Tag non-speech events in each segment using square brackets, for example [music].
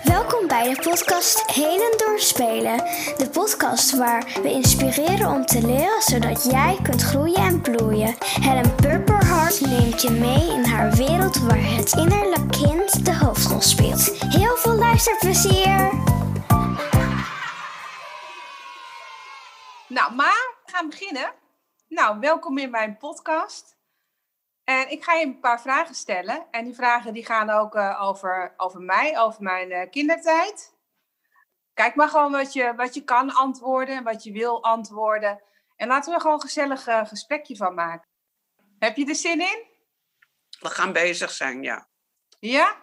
Welkom bij de podcast Heden Doorspelen. De podcast waar we inspireren om te leren zodat jij kunt groeien en bloeien. Helen Purperhart neemt je mee in haar wereld waar het innerlijk kind de hoofdrol speelt. Heel veel luisterplezier! Nou, maar we gaan beginnen. Nou, welkom in mijn podcast. En ik ga je een paar vragen stellen. En die vragen die gaan ook eh, over, over mij, over mijn eh, kindertijd. Kijk maar gewoon wat je, wat je kan antwoorden, wat je wil antwoorden. En laten we gewoon een gezellig eh, gesprekje van maken. Heb je er zin in? We gaan bezig zijn, ja. Ja?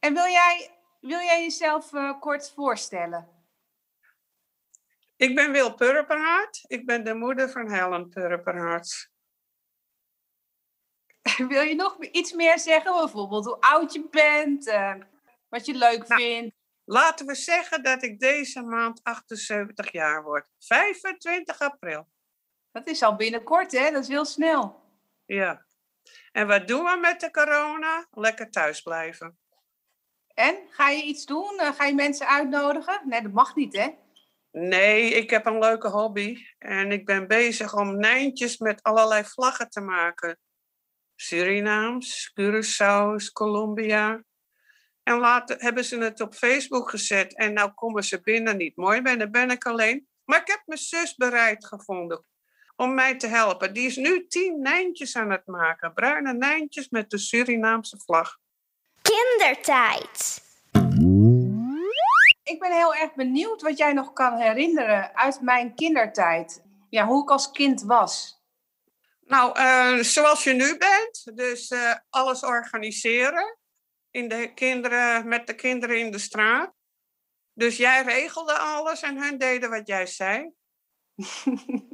En wil jij, wil jij jezelf kort voorstellen? Ik ben Wil Purperhart. Ik ben de moeder van Helen Purperhart. [laughs] wil je nog iets meer zeggen? Bijvoorbeeld hoe oud je bent, eh, wat je leuk Nou. vindt. Laten we zeggen dat ik deze maand 78 jaar word. 25 april. Dat is al binnenkort, hè? Dat is heel snel. Ja. En wat doen we met de corona? Lekker thuis blijven. En ga je iets doen? Eh, ga je mensen uitnodigen? Nee, dat mag niet, hè? Nee, ik heb een leuke hobby. En ik ben bezig om nijntjes met allerlei vlaggen te maken. Surinaams, Curaçao's, Colombia. En later hebben ze het op Facebook gezet. En nou komen ze binnen niet mooi ben, dan ben ik alleen. Maar ik heb mijn zus bereid gevonden om mij te helpen. Die is nu tien nijntjes aan het maken. Bruine nijntjes met de Surinaamse vlag. Kindertijd. Ik ben heel erg benieuwd wat jij nog kan herinneren uit mijn kindertijd. Ja, hoe ik als kind was. Nou, eh, zoals je nu bent, dus eh, alles organiseren in de kinderen, met de kinderen in de straat. Dus jij regelde alles en hun deden wat jij zei. [laughs]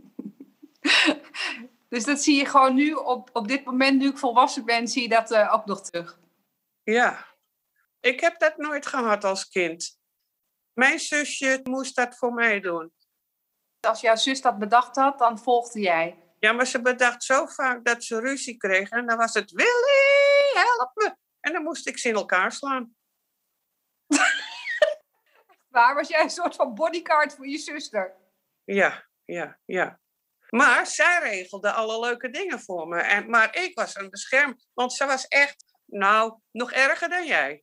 Dus dat zie je gewoon nu, op, op dit moment, nu ik volwassen ben, zie je dat eh, ook nog terug. Ja, ik heb dat nooit gehad als kind. Mijn zusje moest dat voor mij doen. Als jouw zus dat bedacht had, dan volgde jij. Ja, maar ze bedacht zo vaak dat ze ruzie kregen. En dan was het, Willy, help me. En dan moest ik ze in elkaar slaan. [laughs] Waar was jij een soort van bodyguard voor je zuster? Ja, ja, ja. Maar zij regelde alle leuke dingen voor me. En, maar ik was een bescherm, want ze was echt, nou, nog erger dan jij.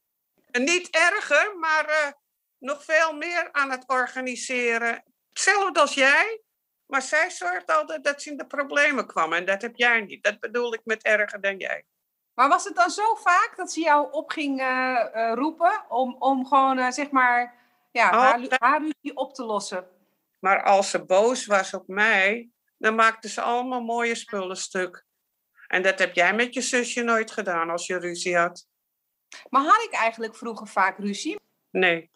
En niet erger, maar eh, nog veel meer aan het organiseren. Hetzelfde als jij, maar zij zorgde altijd dat ze in de problemen kwam. En dat heb jij niet. Dat bedoel ik met erger dan jij. Maar was het dan zo vaak dat ze jou op ging eh, eh, roepen om, om gewoon, eh, zeg maar, ja, Oh, haar, haar ruzie op te lossen? Maar als ze boos was op mij, dan maakte ze allemaal mooie spullen stuk. En dat heb jij met je zusje nooit gedaan als je ruzie had. Maar had ik eigenlijk vroeger vaak ruzie? Nee.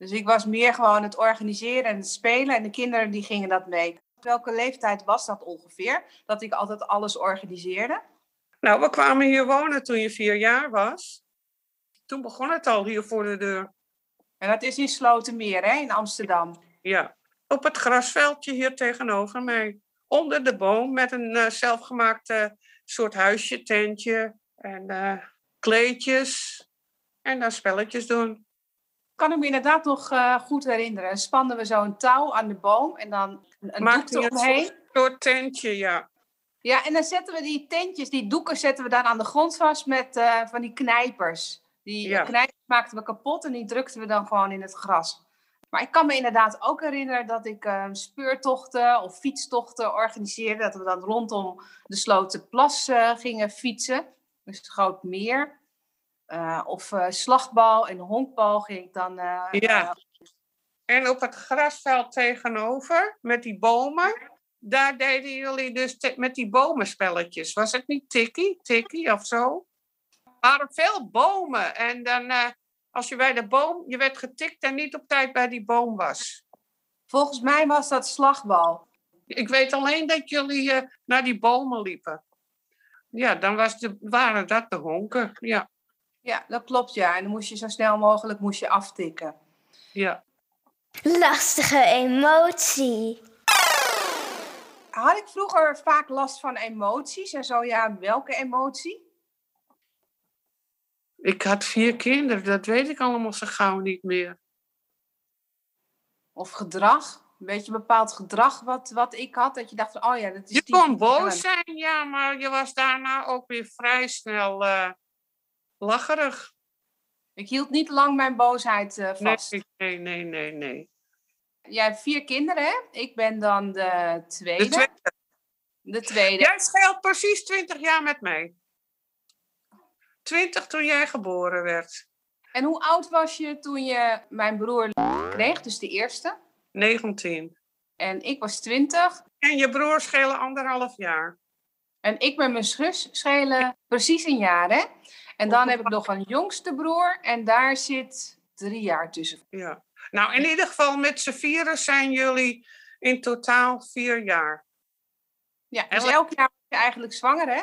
Dus ik was meer gewoon het organiseren en het spelen en de kinderen die gingen dat mee. Welke leeftijd was dat ongeveer? Dat ik altijd alles organiseerde? Nou, we kwamen hier wonen toen je vier jaar was. Toen begon het al hier voor de deur. En dat is in Slotermeer, hè, in Amsterdam. Ja, op het grasveldje hier tegenover mij. Onder de boom met een eh, zelfgemaakte soort huisje, tentje en eh, kleedjes. En dan spelletjes doen. Kan ik me inderdaad nog eh, goed herinneren. Spannen we zo een touw aan de boom en dan een, een doek een soort, tentje, ja. Ja, en dan zetten we die tentjes, die doeken zetten we dan aan de grond vast met eh, van die knijpers. Die Ja. knijpers maakten we kapot en die drukten we dan gewoon in het gras. Maar ik kan me inderdaad ook herinneren dat ik eh, speurtochten of fietstochten organiseerde. Dat we dan rondom de Slotenplas eh gingen fietsen. Dus het groot meer. Eh, of eh, slagbal en honkbal ging ik dan. eh, Ja. En op het grasveld tegenover, met die bomen, daar deden jullie dus met die bomenspelletjes. Was het niet tikkie, tikkie of zo? Er waren veel bomen en dan, als je bij de boom, je werd getikt en niet op tijd bij die boom was. volgens mij was dat slagbal. Ik weet alleen dat jullie naar die bomen liepen. Ja, dan was de, waren dat de honken. Ja, Ja, dat klopt ja. En dan moest je zo snel mogelijk moest je aftikken. ja. Lastige emotie. Had ik vroeger vaak last van emoties en zo ja, welke emotie? Ik had vier kinderen, dat weet ik allemaal zo gauw niet meer. Of gedrag? Een beetje bepaald gedrag wat, wat ik had, dat je dacht, van, oh ja, dat is Je die... kon boos zijn, ja, maar je was daarna ook weer vrij snel eh, lacherig. Ik hield niet lang mijn boosheid eh, vast. Nee, nee, nee, nee, nee. Jij hebt vier kinderen, hè? Ik ben dan de tweede. De tweede. De tweede. Jij scheelt precies 20 jaar met mij. 20 toen jij geboren werd. En hoe oud was je toen je mijn broer kreeg, dus de eerste? 19. En ik was 20. En je broer schelen anderhalf jaar. En ik met mijn zus schelen precies een jaar, hè? En dan heb ik nog een jongste broer en daar zit drie jaar tussen. Ja. Nou, in ieder geval met z'n vieren zijn jullie in totaal vier jaar. Ja, dus En- elk jaar ben je eigenlijk zwanger, hè?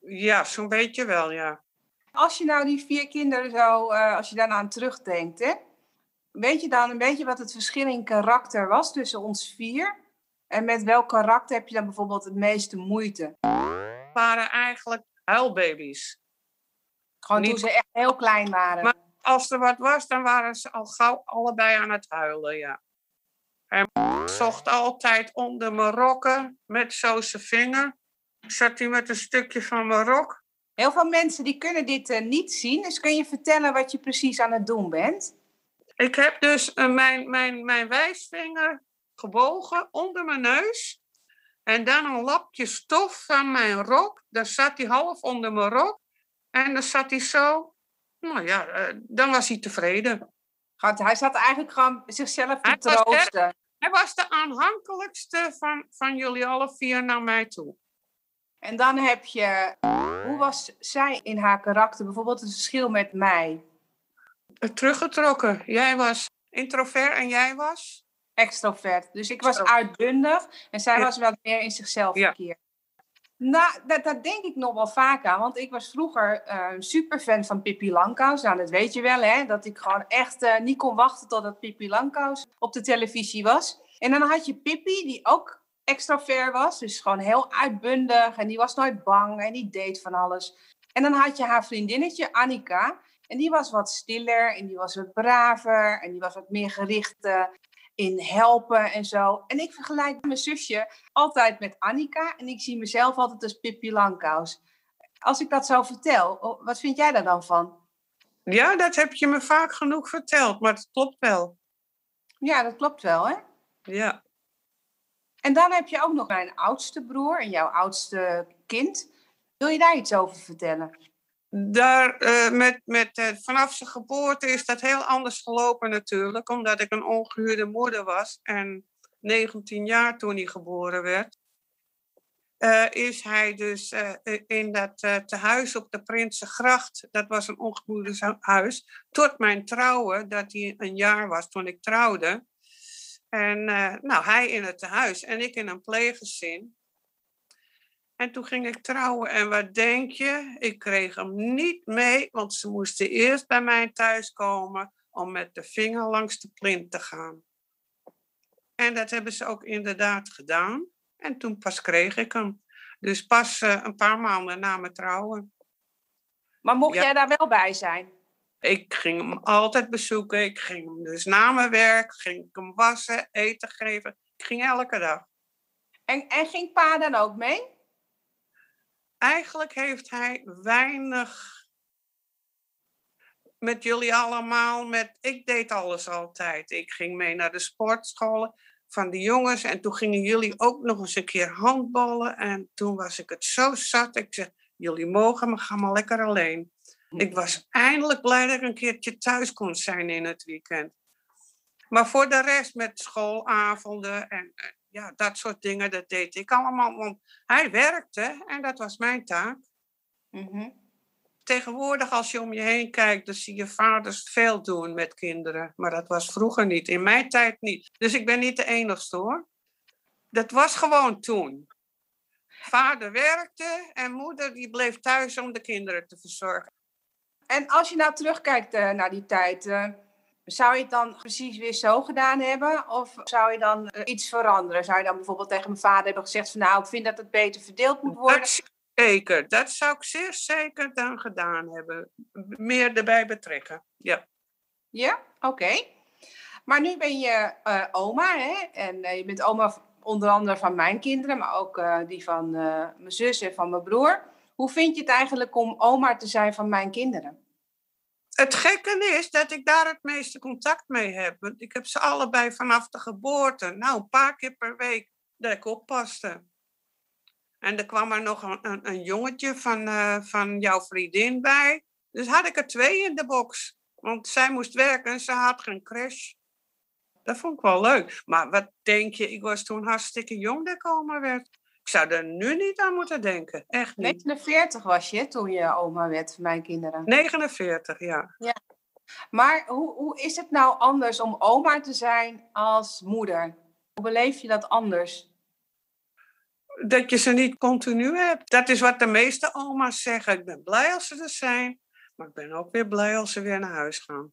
Ja, zo'n beetje wel, ja. Als je nou die vier kinderen zo, eh, als je daarna aan terugdenkt, hè? Weet je dan een beetje wat het verschil in karakter was tussen ons vier? En met welk karakter heb je dan bijvoorbeeld het meeste moeite? waren eigenlijk huilbaby's. Gewoon Niet- toen ze echt heel klein waren. Maar- Als er wat was, dan waren ze al gauw allebei aan het huilen, ja. En zocht altijd onder mijn rokken met zo zijn vinger. Zat hij met een stukje van mijn rok. Heel veel mensen die kunnen dit eh, niet zien. Dus kun je vertellen wat je precies aan het doen bent? Ik heb dus eh, mijn, mijn, mijn wijsvinger gebogen onder mijn neus. En dan een lapje stof van mijn rok. Daar zat hij half onder mijn rok. En dan zat hij zo. Nou ja, eh, dan was hij tevreden. Hij zat eigenlijk gewoon zichzelf te Hij was troosten. Hij was de aanhankelijkste van, van jullie alle vier naar mij toe. En dan heb je, hoe was zij in haar karakter? Bijvoorbeeld het verschil met mij. Eh, Teruggetrokken. Jij was introvert en jij was? Extrovert. Dus ik was uitbundig en zij Ja. was wat meer in zichzelf verkeerd. Nou, dat, dat denk ik nog wel vaak aan. Want ik was vroeger eh super fan van Pippi Langkous. Nou, dat weet je wel, hè? Dat ik gewoon echt eh, niet kon wachten totdat Pippi Langkous op de televisie was. En dan had je Pippi, die ook extrovert was. Dus gewoon heel uitbundig. En die was nooit bang en die deed van alles. En dan had je haar vriendinnetje, Annika. En die was wat stiller en die was wat braver. En die was wat meer gericht eh, in helpen en zo. En ik vergelijk mijn zusje altijd met Annika. En ik zie mezelf altijd als Pippi Langkous. Als ik dat zo vertel, wat vind jij daar dan van? Ja, dat heb je me vaak genoeg verteld, maar het klopt wel. Ja, dat klopt wel, hè? Ja. En dan heb je ook nog mijn oudste broer en jouw oudste kind. Wil je daar iets over vertellen? Daar, eh, met, met, eh, vanaf zijn geboorte is dat heel anders gelopen natuurlijk, omdat ik een ongehuurde moeder was en 19 jaar toen hij geboren werd. eh, is hij dus in dat eh, tehuis op de Prinsengracht, dat was een ongehuurde huis, tot mijn trouwen, dat hij een jaar was toen ik trouwde. En nou, hij in het tehuis en ik in een pleeggezin. En toen ging ik trouwen en wat denk je? Ik kreeg hem niet mee, want ze moesten eerst bij mij thuiskomen om met de vinger langs de plint te gaan. En dat hebben ze ook inderdaad gedaan. En toen pas kreeg ik hem. Dus pas eh, een paar maanden na mijn trouwen. Maar mocht Ja. jij daar wel bij zijn? Ik ging hem altijd bezoeken. Ik ging hem dus na mijn werk, ging ik hem wassen, eten geven. Ik ging elke dag. En, en ging pa dan ook mee? Eigenlijk heeft hij weinig met jullie allemaal. Met, ik deed alles altijd. Ik ging mee naar de sportscholen van de jongens. En toen gingen jullie ook nog eens een keer handballen. En toen was ik het zo zat. Ik zeg, jullie mogen, maar ga maar lekker alleen. Ik was eindelijk blij dat ik een keertje thuis kon zijn in het weekend. Maar voor de rest met schoolavonden en ja, dat soort dingen, dat deed ik allemaal. Want hij werkte en dat was mijn taak. Mhm. Tegenwoordig, als je om je heen kijkt, dan zie je vaders veel doen met kinderen. Maar dat was vroeger niet, in mijn tijd niet. Dus ik ben niet de enigste hoor. Dat was gewoon toen. Vader werkte en moeder die bleef thuis om de kinderen te verzorgen. En als je nou terugkijkt eh, naar die tijd, eh, zou je het dan precies weer zo gedaan hebben? Of zou je dan eh, iets veranderen? Zou je dan bijvoorbeeld tegen mijn vader hebben gezegd van nou, ik vind dat het beter verdeeld moet worden? Dat, Zeker, dat zou ik zeer zeker dan gedaan hebben. Meer erbij betrekken, ja. Ja, oké. Maar nu ben je uh, oma, hè? En uh, je bent oma onder andere van mijn kinderen, maar ook die van mijn zus en van mijn broer. Hoe vind je het eigenlijk om oma te zijn van mijn kinderen? Het gekke is dat ik daar het meeste contact mee heb. Ik heb ze allebei vanaf de geboorte, nou een paar keer per week, dat ik oppaste. En er kwam er nog een, een, jongetje van, uh, van jouw vriendin bij. Dus had ik er twee in de box. Want zij moest werken en ze had geen crash. Dat vond ik wel leuk. Maar wat denk je, ik was toen hartstikke jong dat ik oma werd. Ik zou er nu niet aan moeten denken. Echt niet. 49 was je toen je oma werd van mijn kinderen. 49, ja. ja. Maar hoe, hoe is het nou anders om oma te zijn als moeder? Hoe beleef je dat anders? Dat je ze niet continu hebt. Dat is wat de meeste oma's zeggen. Ik ben blij als ze er zijn, maar ik ben ook weer blij als ze weer naar huis gaan.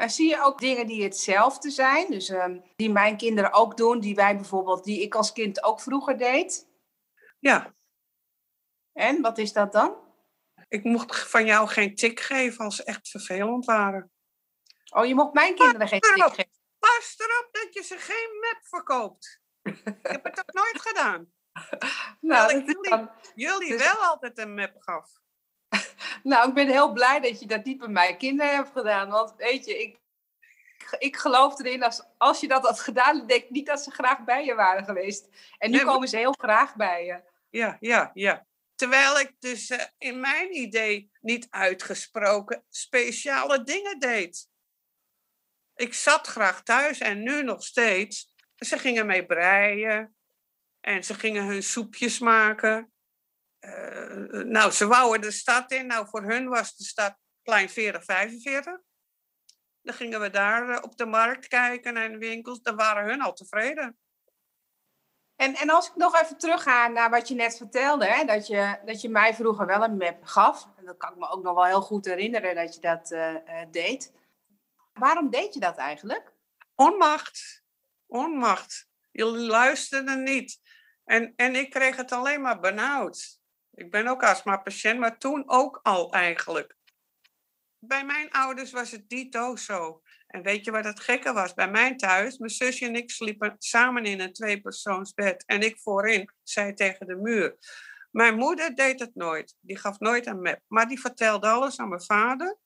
En zie je ook dingen die hetzelfde zijn? Dus um, die mijn kinderen ook doen, die wij bijvoorbeeld, die ik als kind ook vroeger deed? Ja. En wat is dat dan? Ik mocht van jou geen tik geven als ze echt vervelend waren. Oh, je mocht mijn kinderen geen tik geven? Pas erop dat je ze geen map verkoopt. ik heb het ook nooit gedaan. [laughs] nou, ik jullie, dan... jullie dus... wel altijd een map gaf. [laughs] Nou, ik ben heel blij dat je dat niet bij mijn kinderen hebt gedaan. Want weet je, ik, ik geloof erin, als, als je dat had gedaan, denk ik niet dat ze graag bij je waren geweest. En nu nee, komen ze heel graag bij je. Ja, ja, ja. Terwijl ik dus uh, in mijn idee niet uitgesproken speciale dingen deed. Ik zat graag thuis en nu nog steeds. Ze gingen mee breien en ze gingen hun soepjes maken. Uh, nou, ze wouden de stad in. Nou, voor hun was de stad plein 40, 45. Dan gingen we daar uh, op de markt kijken en winkels. Dan waren hun al tevreden. En, en als ik nog even terugga naar wat je net vertelde, hè, dat, je, dat je mij vroeger wel een map gaf. En dat kan ik me ook nog wel heel goed herinneren dat je dat uh, deed. Waarom deed je dat eigenlijk? Onmacht. Onmacht. Jullie luisterden niet. En, en ik kreeg het alleen maar benauwd. Ik ben ook astma-patiënt, maar toen ook al eigenlijk. Bij mijn ouders was het dito zo. En weet je wat het gekke was? Bij mijn thuis, mijn zusje en ik sliepen samen in een tweepersoonsbed. En ik voorin, zij tegen de muur. Mijn moeder deed het nooit. Die gaf nooit een map. Maar die vertelde alles aan mijn vader.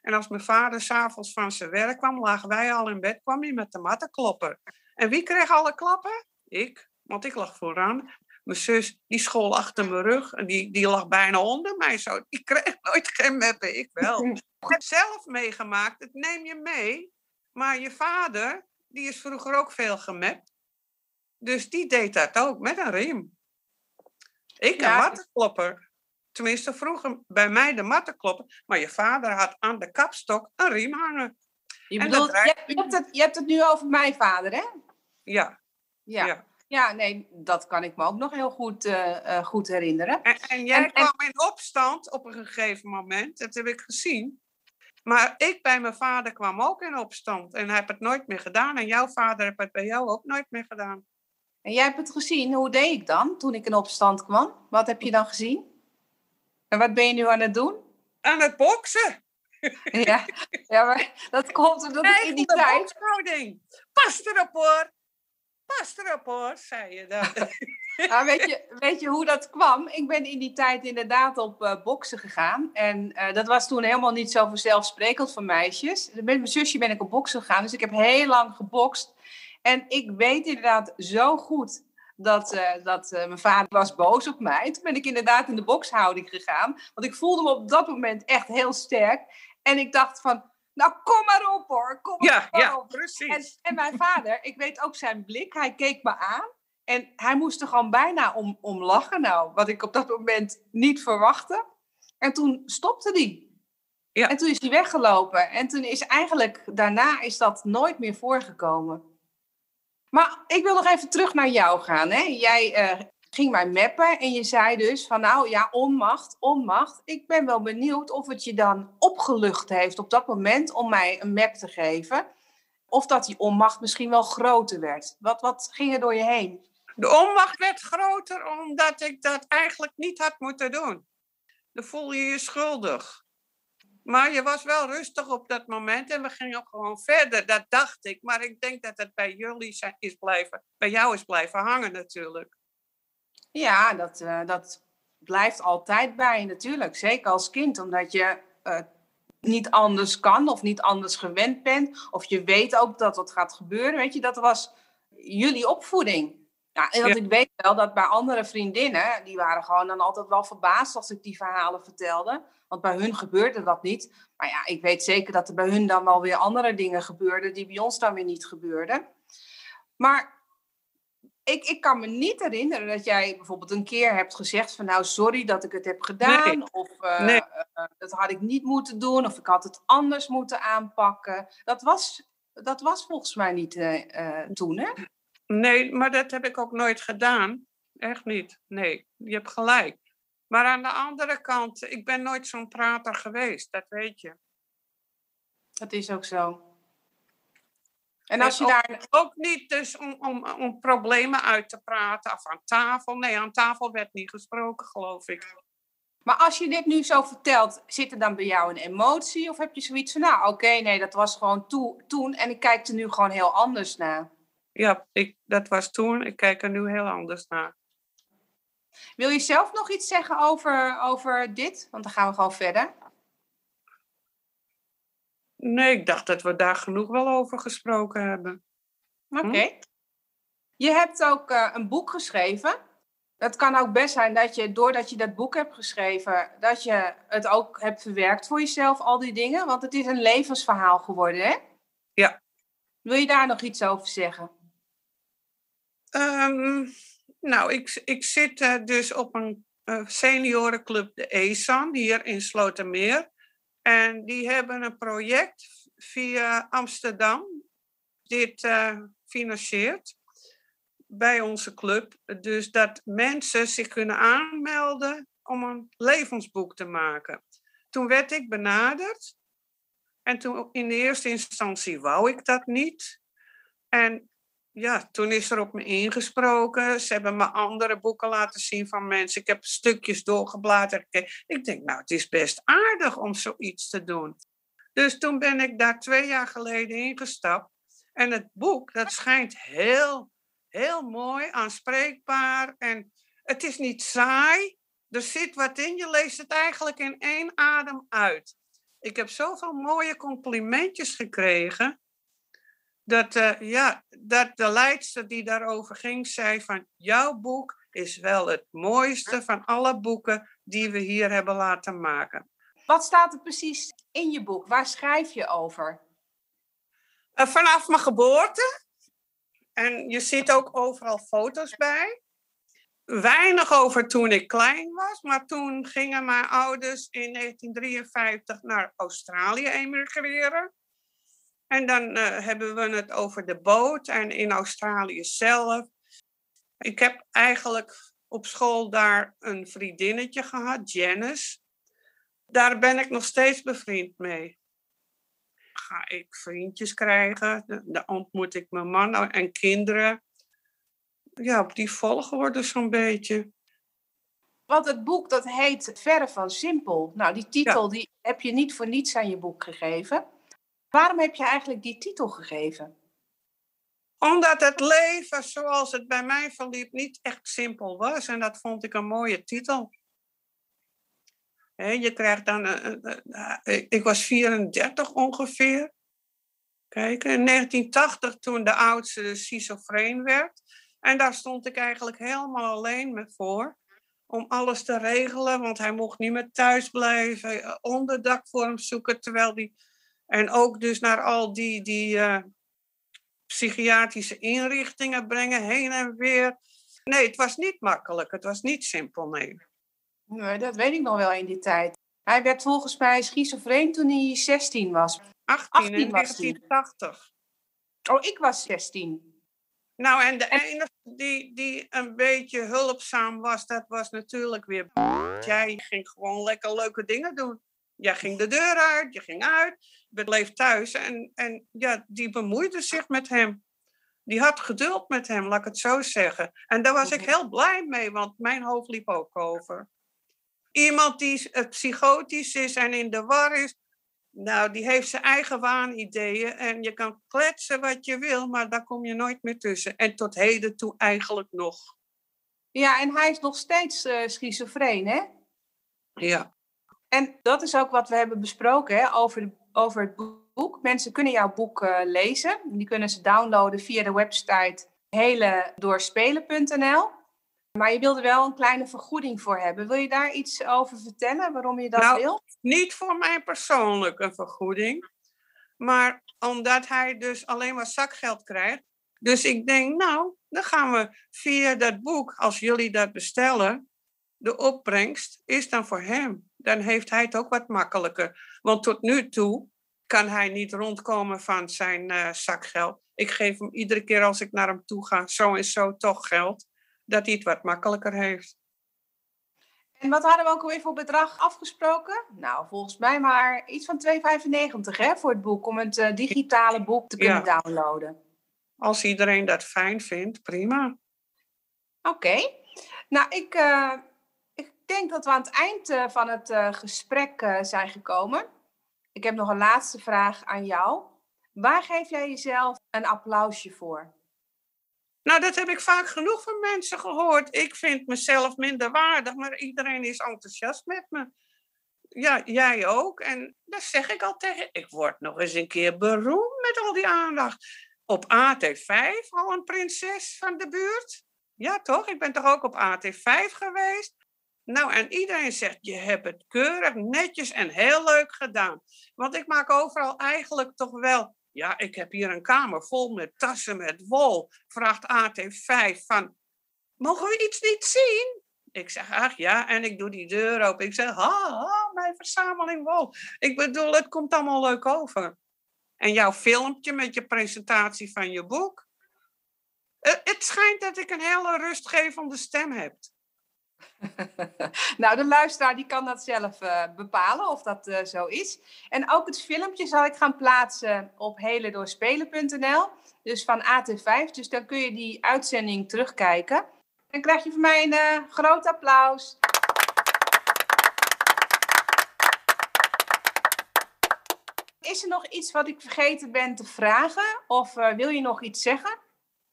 En als mijn vader s'avonds van zijn werk kwam, lagen wij al in bed, kwam hij met de mattenklopper. En wie kreeg alle klappen? Ik, want ik lag vooraan. Mijn zus, die school achter mijn rug. En die, die lag bijna onder mij zo. Die kreeg [laughs] nooit geen meppen, ik wel. [laughs] Ik heb zelf meegemaakt, het neem je mee. Maar je vader, die is vroeger ook veel gemapt. Dus die deed dat ook, met een riem. Ik een ja. mattenklopper. Tenminste, vroeger bij mij de mattenklopper. Maar je vader had aan de kapstok een riem hangen. Je, bedoelt, je, je, hebt het, je hebt het nu over mijn vader, hè? Ja. Ja. ja. Ja, nee, dat kan ik me ook nog heel goed, uh, uh, goed herinneren. En, en jij en, kwam in opstand op een gegeven moment, dat heb ik gezien. Maar ik bij mijn vader kwam ook in opstand en heb het nooit meer gedaan. En jouw vader heeft het bij jou ook nooit meer gedaan. En jij hebt het gezien. Hoe deed ik dan toen ik in opstand kwam? Wat heb je dan gezien? En wat ben je nu aan het doen? Aan het boksen. Ja, ja maar dat komt omdat ik in die tijd... Pas erop hoor pas erop hoor, zei je dan. [laughs] Nou, weet, je, weet je hoe dat kwam? Ik ben in die tijd inderdaad op uh, boksen gegaan. En uh, dat was toen helemaal niet zo vanzelfsprekend voor meisjes. Met mijn zusje ben ik op boksen gegaan. Dus ik heb heel lang gebokst. En ik weet inderdaad zo goed dat, uh, dat mijn vader was boos op mij. Toen ben ik inderdaad in de bokshouding gegaan. Want ik voelde me op dat moment echt heel sterk. En ik dacht van, nou, kom maar op hoor. Kom ja, maar ja, op. precies. En, en, mijn vader, ik weet ook zijn blik. Hij keek me aan. En hij moest er gewoon bijna om, om lachen. Nou, wat ik op dat moment niet verwachtte. En toen stopte hij. Ja. En toen is hij weggelopen. En toen is eigenlijk, daarna is dat nooit meer voorgekomen. Maar ik wil nog even terug naar jou gaan. Hè? Jij uh, ging mij mappen en je zei dus van nou ja, onmacht, onmacht. Ik ben wel benieuwd of het je dan opgelucht heeft op dat moment om mij een map te geven. Of dat die onmacht misschien wel groter werd. Wat, wat ging er door je heen? De onmacht werd groter omdat ik dat eigenlijk niet had moeten doen. Dan voel je je schuldig. Maar je was wel rustig op dat moment en we gingen gewoon verder. Dat dacht ik. Maar ik denk dat het bij jullie is blijven, bij jou is blijven hangen natuurlijk. Ja, dat, uh, dat blijft altijd bij natuurlijk. Zeker als kind, omdat je uh, niet anders kan of niet anders gewend bent. Of je weet ook dat wat gaat gebeuren. Weet je, dat was jullie opvoeding. Ja, en dat ik weet wel dat bij andere vriendinnen, die waren gewoon dan altijd wel verbaasd als ik die verhalen vertelde. Want bij hun gebeurde dat niet. Maar ja, ik weet zeker dat er bij hun dan wel weer andere dingen gebeurden die bij ons dan weer niet gebeurden. Maar ik, ik kan me niet herinneren dat jij bijvoorbeeld een keer hebt gezegd van nou sorry dat ik het heb gedaan. Of uh, uh, dat had ik niet moeten doen. Of ik had het anders moeten aanpakken. Dat was, dat was volgens mij niet uh, toen hè? Nee, maar dat heb ik ook nooit gedaan. Echt niet. Nee, je hebt gelijk. Maar aan de andere kant, ik ben nooit zo'n prater geweest, dat weet je. Dat is ook zo. En als je ook, daar. Ook niet dus om, om, om problemen uit te praten of aan tafel. Nee, aan tafel werd niet gesproken, geloof ik. Maar als je dit nu zo vertelt, zit er dan bij jou een emotie? Of heb je zoiets van, nou oké, okay, nee, dat was gewoon to toen en ik kijk er nu gewoon heel anders naar? Ja, ik, dat was toen. Ik kijk er nu heel anders naar. Wil je zelf nog iets zeggen over, over dit? Want dan gaan we gewoon verder. Nee, ik dacht dat we daar genoeg wel over gesproken hebben. Oké. Okay. Hm? Je hebt ook uh, een boek geschreven. Het kan ook best zijn dat je, doordat je dat boek hebt geschreven, dat je het ook hebt verwerkt voor jezelf, al die dingen. Want het is een levensverhaal geworden, hè? Ja. Wil je daar nog iets over zeggen? Um, nou, ik, ik zit uh, dus op een uh, seniorenclub, de ESAN, hier in Slotermeer. En die hebben een project via Amsterdam, dit uh, financiert bij onze club. Dus dat mensen zich kunnen aanmelden om een levensboek te maken. Toen werd ik benaderd. En toen in de eerste instantie wou ik dat niet. En ja, toen is er op me ingesproken. Ze hebben me andere boeken laten zien van mensen. Ik heb stukjes doorgebladerd. Ik denk, nou, het is best aardig om zoiets te doen. Dus toen ben ik daar twee jaar geleden ingestapt. En het boek, dat schijnt heel, heel mooi, aanspreekbaar. En het is niet saai. Er zit wat in. Je leest het eigenlijk in één adem uit. Ik heb zoveel mooie complimentjes gekregen dat, uh, ja, dat de leidster die daarover ging, zei van jouw boek is wel het mooiste van alle boeken die we hier hebben laten maken. Wat staat er precies in je boek? Waar schrijf je over? Uh, vanaf mijn geboorte. En je ziet ook overal foto's bij. Weinig over toen ik klein was, maar toen gingen mijn ouders in 1953 naar Australië emigreren. En dan uh, hebben we het over de boot en in Australië zelf. Ik heb eigenlijk op school daar een vriendinnetje gehad, Janice. Daar ben ik nog steeds bevriend mee. Ga ik vriendjes krijgen, dan ontmoet ik mijn man en kinderen. Ja, op die volgorde zo'n beetje. Want het boek dat heet Verre van Simpel. Nou, die titel ja. die heb je niet voor niets aan je boek gegeven. Waarom heb je eigenlijk die titel gegeven? Omdat het leven zoals het bij mij verliep niet echt simpel was. En dat vond ik een mooie titel. je krijgt dan. ik was 34 ongeveer. Kijk, in 1980 toen de oudste schizofreen werd. En daar stond ik eigenlijk helemaal alleen me voor. Om alles te regelen, want hij mocht niet meer thuis blijven. Onderdak voor hem zoeken, terwijl hij en ook dus naar al die, die uh, psychiatrische inrichtingen brengen, heen en weer. Nee, het was niet makkelijk. Het was niet simpel, nee. Nee, dat weet ik nog wel in die tijd. Hij werd volgens mij schizofreen toen hij 16 was. 18, 18 in 1980. Oh, ik was 16. Nou, en de enige die, die een beetje hulpzaam was, dat was natuurlijk weer... Jij ging gewoon lekker leuke dingen doen. Jij ging de deur uit, je ging uit, bleef thuis en, en ja, die bemoeide zich met hem. Die had geduld met hem, laat ik het zo zeggen. En daar was ik heel blij mee, want mijn hoofd liep ook over. Iemand die eh, psychotisch is en in de war is, nou, die heeft zijn eigen waanideeën. En je kan kletsen wat je wil, maar daar kom je nooit meer tussen. En tot heden toe eigenlijk nog. Ja, en hij is nog steeds uh, schizofreen, hè? Ja. En dat is ook wat we hebben besproken hè, over, over het boek. Mensen kunnen jouw boek uh, lezen. Die kunnen ze downloaden via de website heledoorspelen.nl. Maar je wilde wel een kleine vergoeding voor hebben. Wil je daar iets over vertellen, waarom je dat nou, wil? Niet voor mij persoonlijk een vergoeding. Maar omdat hij dus alleen maar zakgeld krijgt. Dus ik denk, nou, dan gaan we via dat boek, als jullie dat bestellen, de opbrengst is dan voor hem. Dan heeft hij het ook wat makkelijker. Want tot nu toe kan hij niet rondkomen van zijn uh, zakgeld. Ik geef hem iedere keer als ik naar hem toe ga, zo en zo toch geld, dat hij het wat makkelijker heeft. En wat hadden we ook alweer voor bedrag afgesproken? Nou, volgens mij maar iets van 2,95 hè, voor het boek, om het uh, digitale boek te kunnen ja. downloaden. Als iedereen dat fijn vindt, prima. Oké. Okay. Nou, ik, uh, ik denk dat we aan het eind uh, van het uh, gesprek zijn gekomen. Ik heb nog een laatste vraag aan jou. Waar geef jij jezelf een applausje voor? Nou, dat heb ik vaak genoeg van mensen gehoord. Ik vind mezelf minder waardig, maar iedereen is enthousiast met me. Ja, jij ook. En dat zeg ik al tegen. Ik word nog eens een keer beroemd met al die aandacht op AT5 al een prinses van de buurt? Ja, toch? Ik ben toch ook op AT5 geweest? Nou, en iedereen zegt, je hebt het keurig, netjes en heel leuk gedaan. Want ik maak overal eigenlijk toch wel... Ja, ik heb hier een kamer vol met tassen met wol. Vraagt AT5 van, mogen we iets niet zien? Ik zeg, ach ja, en ik doe die deur open. Ik zeg, ha, ha, mijn verzameling wol. Ik bedoel, het komt allemaal leuk over. En jouw filmpje met je presentatie van je boek. Het schijnt dat ik een hele rustgevende stem heb. [laughs] nou, de luisteraar die kan dat zelf uh, bepalen of dat uh, zo is. En ook het filmpje zal ik gaan plaatsen op heledoorspelen.nl. Dus van AT5. Dus dan kun je die uitzending terugkijken. Dan krijg je van mij een uh, groot applaus. Is er nog iets wat ik vergeten ben te vragen? Of wil je nog iets zeggen?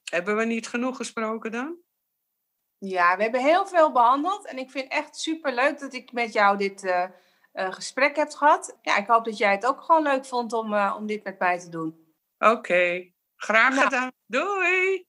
Hebben we niet genoeg gesproken dan? Ja, we hebben heel veel behandeld. En ik vind echt super leuk dat ik met jou dit uh, uh, gesprek heb gehad. Ja, ik hoop dat jij het ook gewoon leuk vond om, om dit met mij te doen. Oké, okay. graag nou. gedaan. Doei!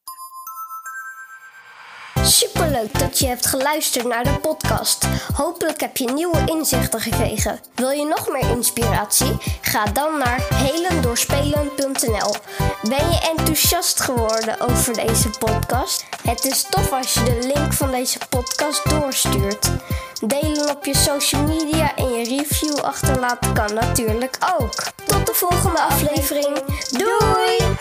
Superleuk dat je hebt geluisterd naar de podcast. Hopelijk heb je nieuwe inzichten gekregen. Wil je nog meer inspiratie? Ga dan naar helendoorspelen.nl. Ben je enthousiast geworden over deze podcast? Het is tof als je de link van deze podcast doorstuurt. Delen op je social media en je review achterlaten kan natuurlijk ook. Tot de volgende aflevering. Doei!